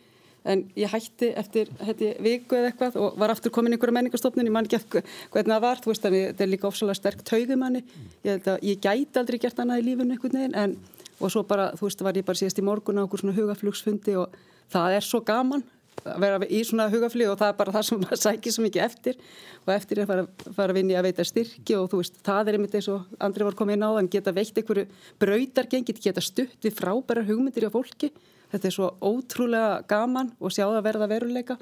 en ég hætti eftir hætti, viku eða eitthvað og var aftur komin í einhverja menningarstofnun, ég man ekki eftir hvernig það var, veist þannig þetta er líka ofsalega sterk taugumanni, ég, ég gæti aldrei gert annað í lífunu einhvern veginn en og svo bara, þú veist, var ég bara síðast í morgun á okkur svona hugaflugsfundi og það er svo gaman að vera í svona hugaflug og það er bara það sem maður sækir svo mikið eftir. Og eftir er að fara, fara að vinni að veita styrki og þú veist, það er einmitt eins og Andri var komið inn á þann geta veitt einhverju brautargengit, geta stutt við frábærar hugmyndir á fólki. Þetta er svo ótrúlega gaman og sjá það verða veruleika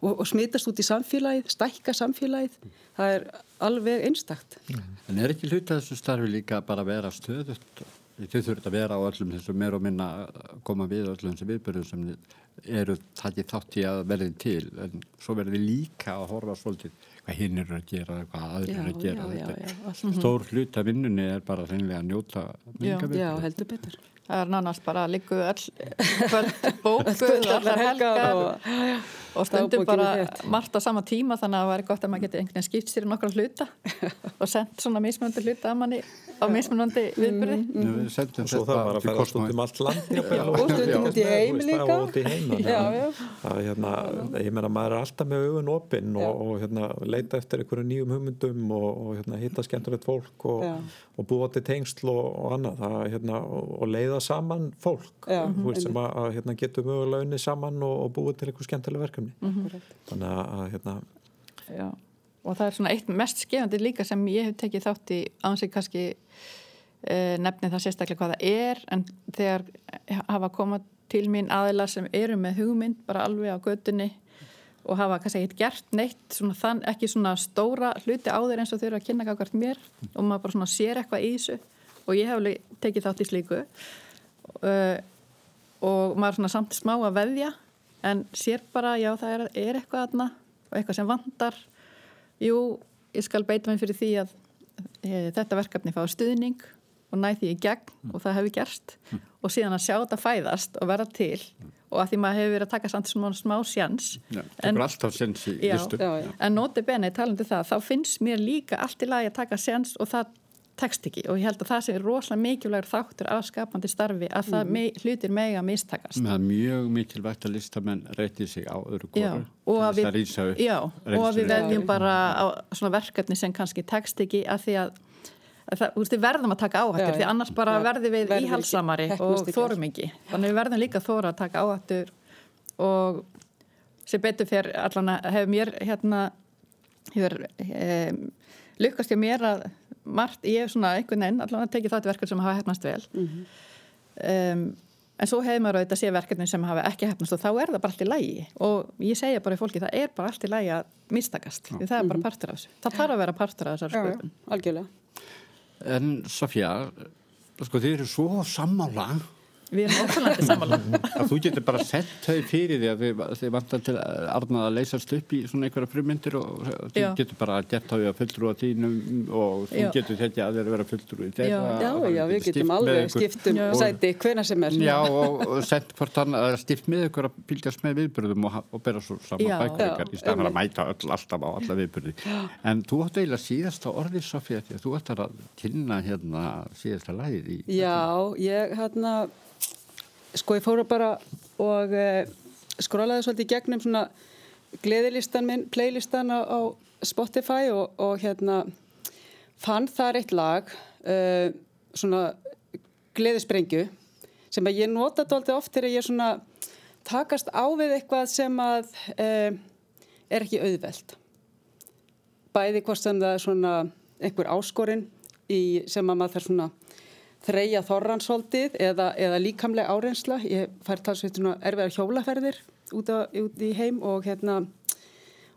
og, og smitast út í samfélagið, stækka samfélagið. Það er alveg einstakt. En er ekki hluti af þessu starfi líka bara að vera stöðut? Þau þurft að vera á öllum þessu meir og minna koma við öllum þessu viðbyrðum sem eru takið þátt í að verði til en svo verði líka að horfa svolítið hvað hinn eru að gera, hvað aðrir eru að gera. já, já, já. Stór hluti af vinnunni er bara að njóta já, menningarviðburði. heldur betur Það er nánast bara að líku öll kvöld bókuð allar helgar og, og, og stundum bara margt á sama tíma þannig að það væri gott að maður geti einhvern veginn skipt sér í nokkra hluta og sendt svona mismunandi hluta að manni á mismunandi viðbyrði. Við sendum og svo það var að Cosmo. út um allt land Og stundum út í heim líka. hérna, ég meina maður er alltaf með augun opinn og, og hérna, leita eftir einhverju nýjum hugmyndum og, og hérna, hitta skemmtilegt fólk og, búa til tengsl og, og annað. Það, hérna, og, og leiða saman fólk Já, þú veist, sem að, að hérna, getur mögulega unni saman og, og búa til einhver skemmtileg verkefni Mhm. þannig að, að hérna. Og það er svona eitt mest skefandi líka sem ég hef tekið þátt í án sig kannski uh, nefni það sérstaklega hvað það er en þegar hafa komað til mín aðilar sem eru með hugmynd bara alveg á götunni og hafa kannski ekkert gert neitt svona þann, ekki svona stóra hluti á þeir eins og þau eru að kynna kakvart mér og maður bara svona sér eitthvað í þessu og ég hef alveg tekið þátt í slíku uh, og maður svona samt smá að veðja en sér bara, já það er, er eitthvað aðna og eitthvað sem vandar jú, ég skal beita mig fyrir því að e, þetta verkefni fá stuðning og næ því í gegn og það hefur gerst. Og síðan að sjá þetta fæðast og vera til og að því maður hefur verið að taka samt svona smá sjans Já, En- Já. Já, já. en noti beni talandi það, þá finnst mér líka allt í lagi að taka sjans og það tekst ekki og ég held að það sé rosalega mikilvægur þáttur af skapandi starfi að það Mhm. me, hlutir mega mistakast. Er mjög mikilvægt að listamenn reyti sig á öðru Já, kóru og að við, já, og að við veljum bara á svona verkefni sem kannski tekst ekki að því að, að það, við verðum að taka áhættur Já, því annars bara Já, verðum við verðum ekki- íhalsamari og ekki. þórum ekki. Þannig við verðum líka þóra að taka áhættur og sem betur fyrir allan að hefur mér hérna hefur um, lukkast ég mér að margt, ég hef svona einhvern veginn allan að tekið það til verkefni sem hafa hefnast vel. Um, en svo hefur maður auðvitað sé verkefni sem hafa ekki hefnast og þá er það bara allt í lægi og ég segja bara í fólki það er bara allt í lægi að mistakast. Því það er bara partur af þessu. Það þarf að vera partur af þessar sköpun. algjörlega. En Sofía, sko þið eru svo sammála við erum ókvæmlega samanlega að þú getur bara sett þau fyrir því að þið, þið vantar til arnað að leysast upp í svona einhverja frummyndir og þú Já. getur bara gett þau að fulltrúa þínum og þú Já. getur þetta að þeir vera fulltrúi þeirra Já, og já, við skipt getum alveg skiptum Já. sæti hvena sem er. Já, og, og sent hvort hann að stift með ykkur að fylgjast með viðbyrðum og, og bera svo saman Já. bækur Já, í staðan að einmitt. mæta öll alltaf á alla viðbyrði. En þú átt eiginlega síðasta orðið, Sofía, því að þú ættar að kynna hérna sko ég fóru bara og uh, skrólaði svolítið gegnum svona gleðilistan minn, playlistan á, á Spotify og, og hérna fann þar eitt lag, uh, svona gleðisprengju sem að ég nota dálítið oft þegar ég svona takast á við eitthvað sem að uh, er ekki auðvelt. Bæði hvort sem það er svona einhver áskorinn sem að maður þarf svona þreja þorransholdið eða, eða líkamlega árensla. Ég fær talsveit svona erfiðar hjólaferðir út, á, út í heim og hérna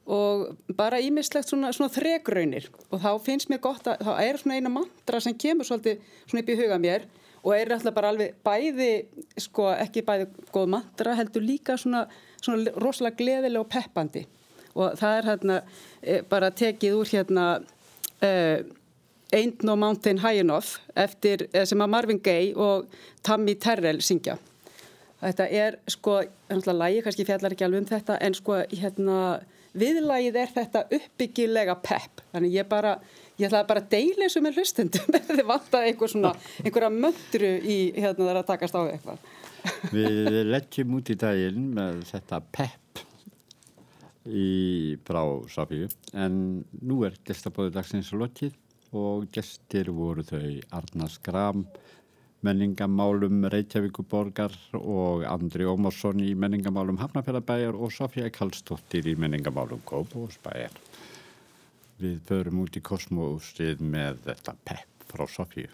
og bara ímislegt svona, svona þregraunir og þá finnst mér gott að þá er svona eina mantra sem kemur svolítið svona upp í huga mér og er alltaf bara alveg bæði sko ekki bæði góð mantra heldur líka svona, svona rosalega gleðilega og peppandi og það er hérna eh, bara tekið úr hérna uh, Ain't No Mountain High Enough eftir, eh, sem að Marvin Gaye og Tammy Terrell syngja Þetta er sko, náttúrulega lægi, kannski fjallar ekki alveg um þetta, en sko hérna viðlægið er þetta uppbyggilega pepp. Þannig ég bara, ég ætlaði bara að deila þessu með hlustendum ef þið vantaði einhver svona, einhverja möndru í hérna þar að takast á eitthvað. Við leggjum út í daginn með þetta pepp í frá Sofíu en nú er gestabóðu dagsins lokið og gestir voru þau Arna Skram, menningamálum Reykjavíkuborgar og Andri Ómarsson í menningamálum Hafnafjörðabæjar og Sofja Kallstóttir í menningamálum Kópúsbæjar. Við förum út í kosmóstið með þetta pepp frá Sofju.